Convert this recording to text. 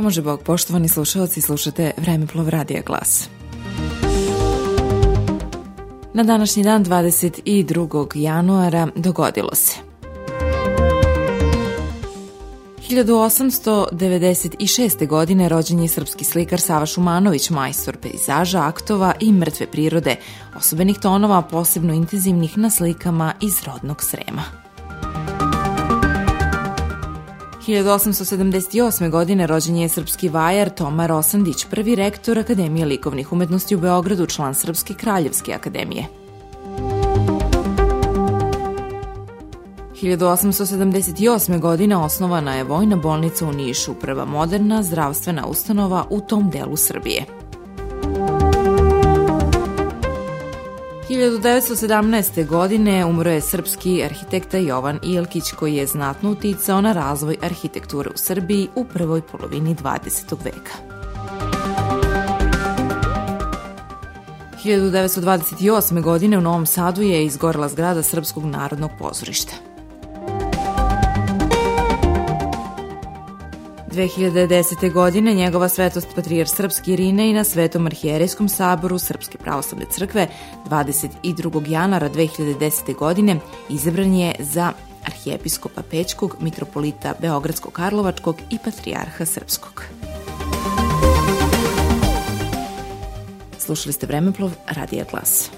može Bog, poštovani slušalci, slušate Vremeplov Radija Glas. Na današnji dan 22. januara dogodilo se. 1896. godine rođen je srpski slikar Sava Šumanović, majstor pejzaža, aktova i mrtve prirode, osobenih tonova posebno intenzivnih na slikama iz rodnog Srema. 1878. godine rođen je srpski vajar Toma Rosandić, prvi rektor Akademije likovnih umetnosti u Beogradu, član Srpske kraljevske akademije. 1878. godine osnovana je vojna bolnica u Nišu, prva moderna zdravstvena ustanova u tom delu Srbije. 1917. godine umro je srpski arhitekta Jovan Ilkić koji je znatno uticao na razvoj arhitekture u Srbiji u prvoj polovini 20. veka. 1928. godine u Novom Sadu je izgorela zgrada Srpskog narodnog pozorišta. 2010. godine njegova svetost patrijar Srpski Irine i na Svetom arhijerijskom saboru Srpske pravoslavne crkve 22. januara 2010. godine izabran je za arhijepiskopa Pećkog, mitropolita Beogradsko-Karlovačkog i patrijarha Srpskog. Slušali ste Vremeplov, Radija Glas.